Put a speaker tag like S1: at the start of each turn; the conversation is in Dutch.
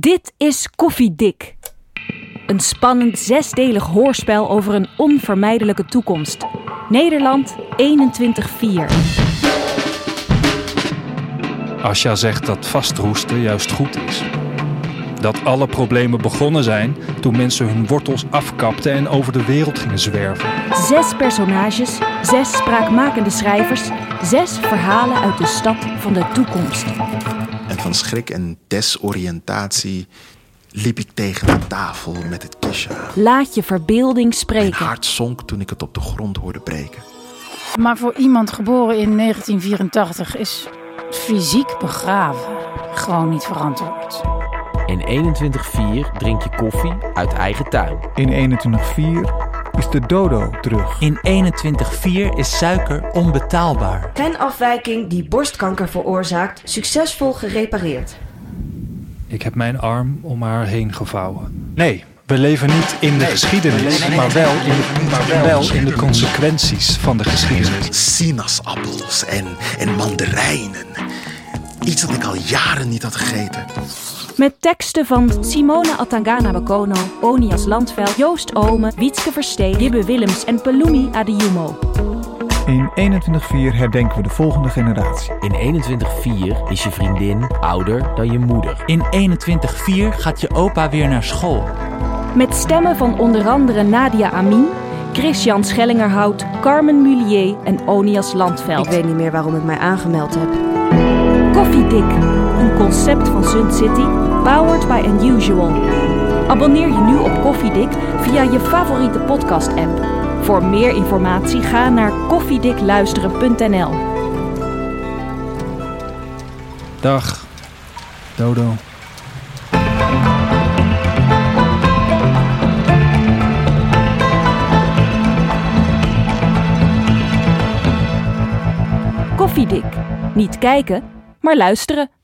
S1: Dit is Koffiedik. Een spannend zesdelig hoorspel over een onvermijdelijke toekomst. Nederland 21-4.
S2: Asja zegt dat vastroesten juist goed is. Dat alle problemen begonnen zijn toen mensen hun wortels afkapten en over de wereld gingen zwerven.
S1: Zes personages, zes spraakmakende schrijvers, zes verhalen uit de stad van de toekomst.
S3: En van schrik en desoriëntatie liep ik tegen de tafel met het kistje aan.
S1: Laat je verbeelding
S3: Mijn
S1: spreken.
S3: hart zonk toen ik het op de grond hoorde breken.
S4: Maar voor iemand geboren in 1984 is fysiek begraven gewoon niet verantwoord.
S5: In 21.4 drink je koffie uit eigen tuin.
S6: In 21.4 is de dodo terug.
S7: In 21.4 is suiker onbetaalbaar.
S8: Genafwijking die borstkanker veroorzaakt, succesvol gerepareerd.
S2: Ik heb mijn arm om haar heen gevouwen. Nee, we leven niet in de geschiedenis, maar, wel in de, maar wel in de consequenties van de geschiedenis.
S3: Sinaasappels en, en mandarijnen. Iets dat ik al jaren niet had gegeten.
S1: Met teksten van Simone Atangana Bakono, Onias Landveld, Joost Ome, Wietske Versteen, Jibbe Willems en Pelumi Adejumo.
S6: In 21.4 herdenken we de volgende generatie.
S5: In 21.4 is je vriendin ouder dan je moeder.
S7: In 21.4 gaat je opa weer naar school.
S1: Met stemmen van onder andere Nadia Amin, Christian Schellingerhout, Carmen Mullier en Onias Landveld.
S8: Ik weet niet meer waarom ik mij aangemeld heb.
S1: Koffiedik, een concept van Sun City, powered by Unusual. Abonneer je nu op Koffiedik via je favoriete podcast-app. Voor meer informatie ga naar koffiedikluisteren.nl.
S2: Dag, Dodo.
S1: Koffiedik. Niet kijken, maar luisteren.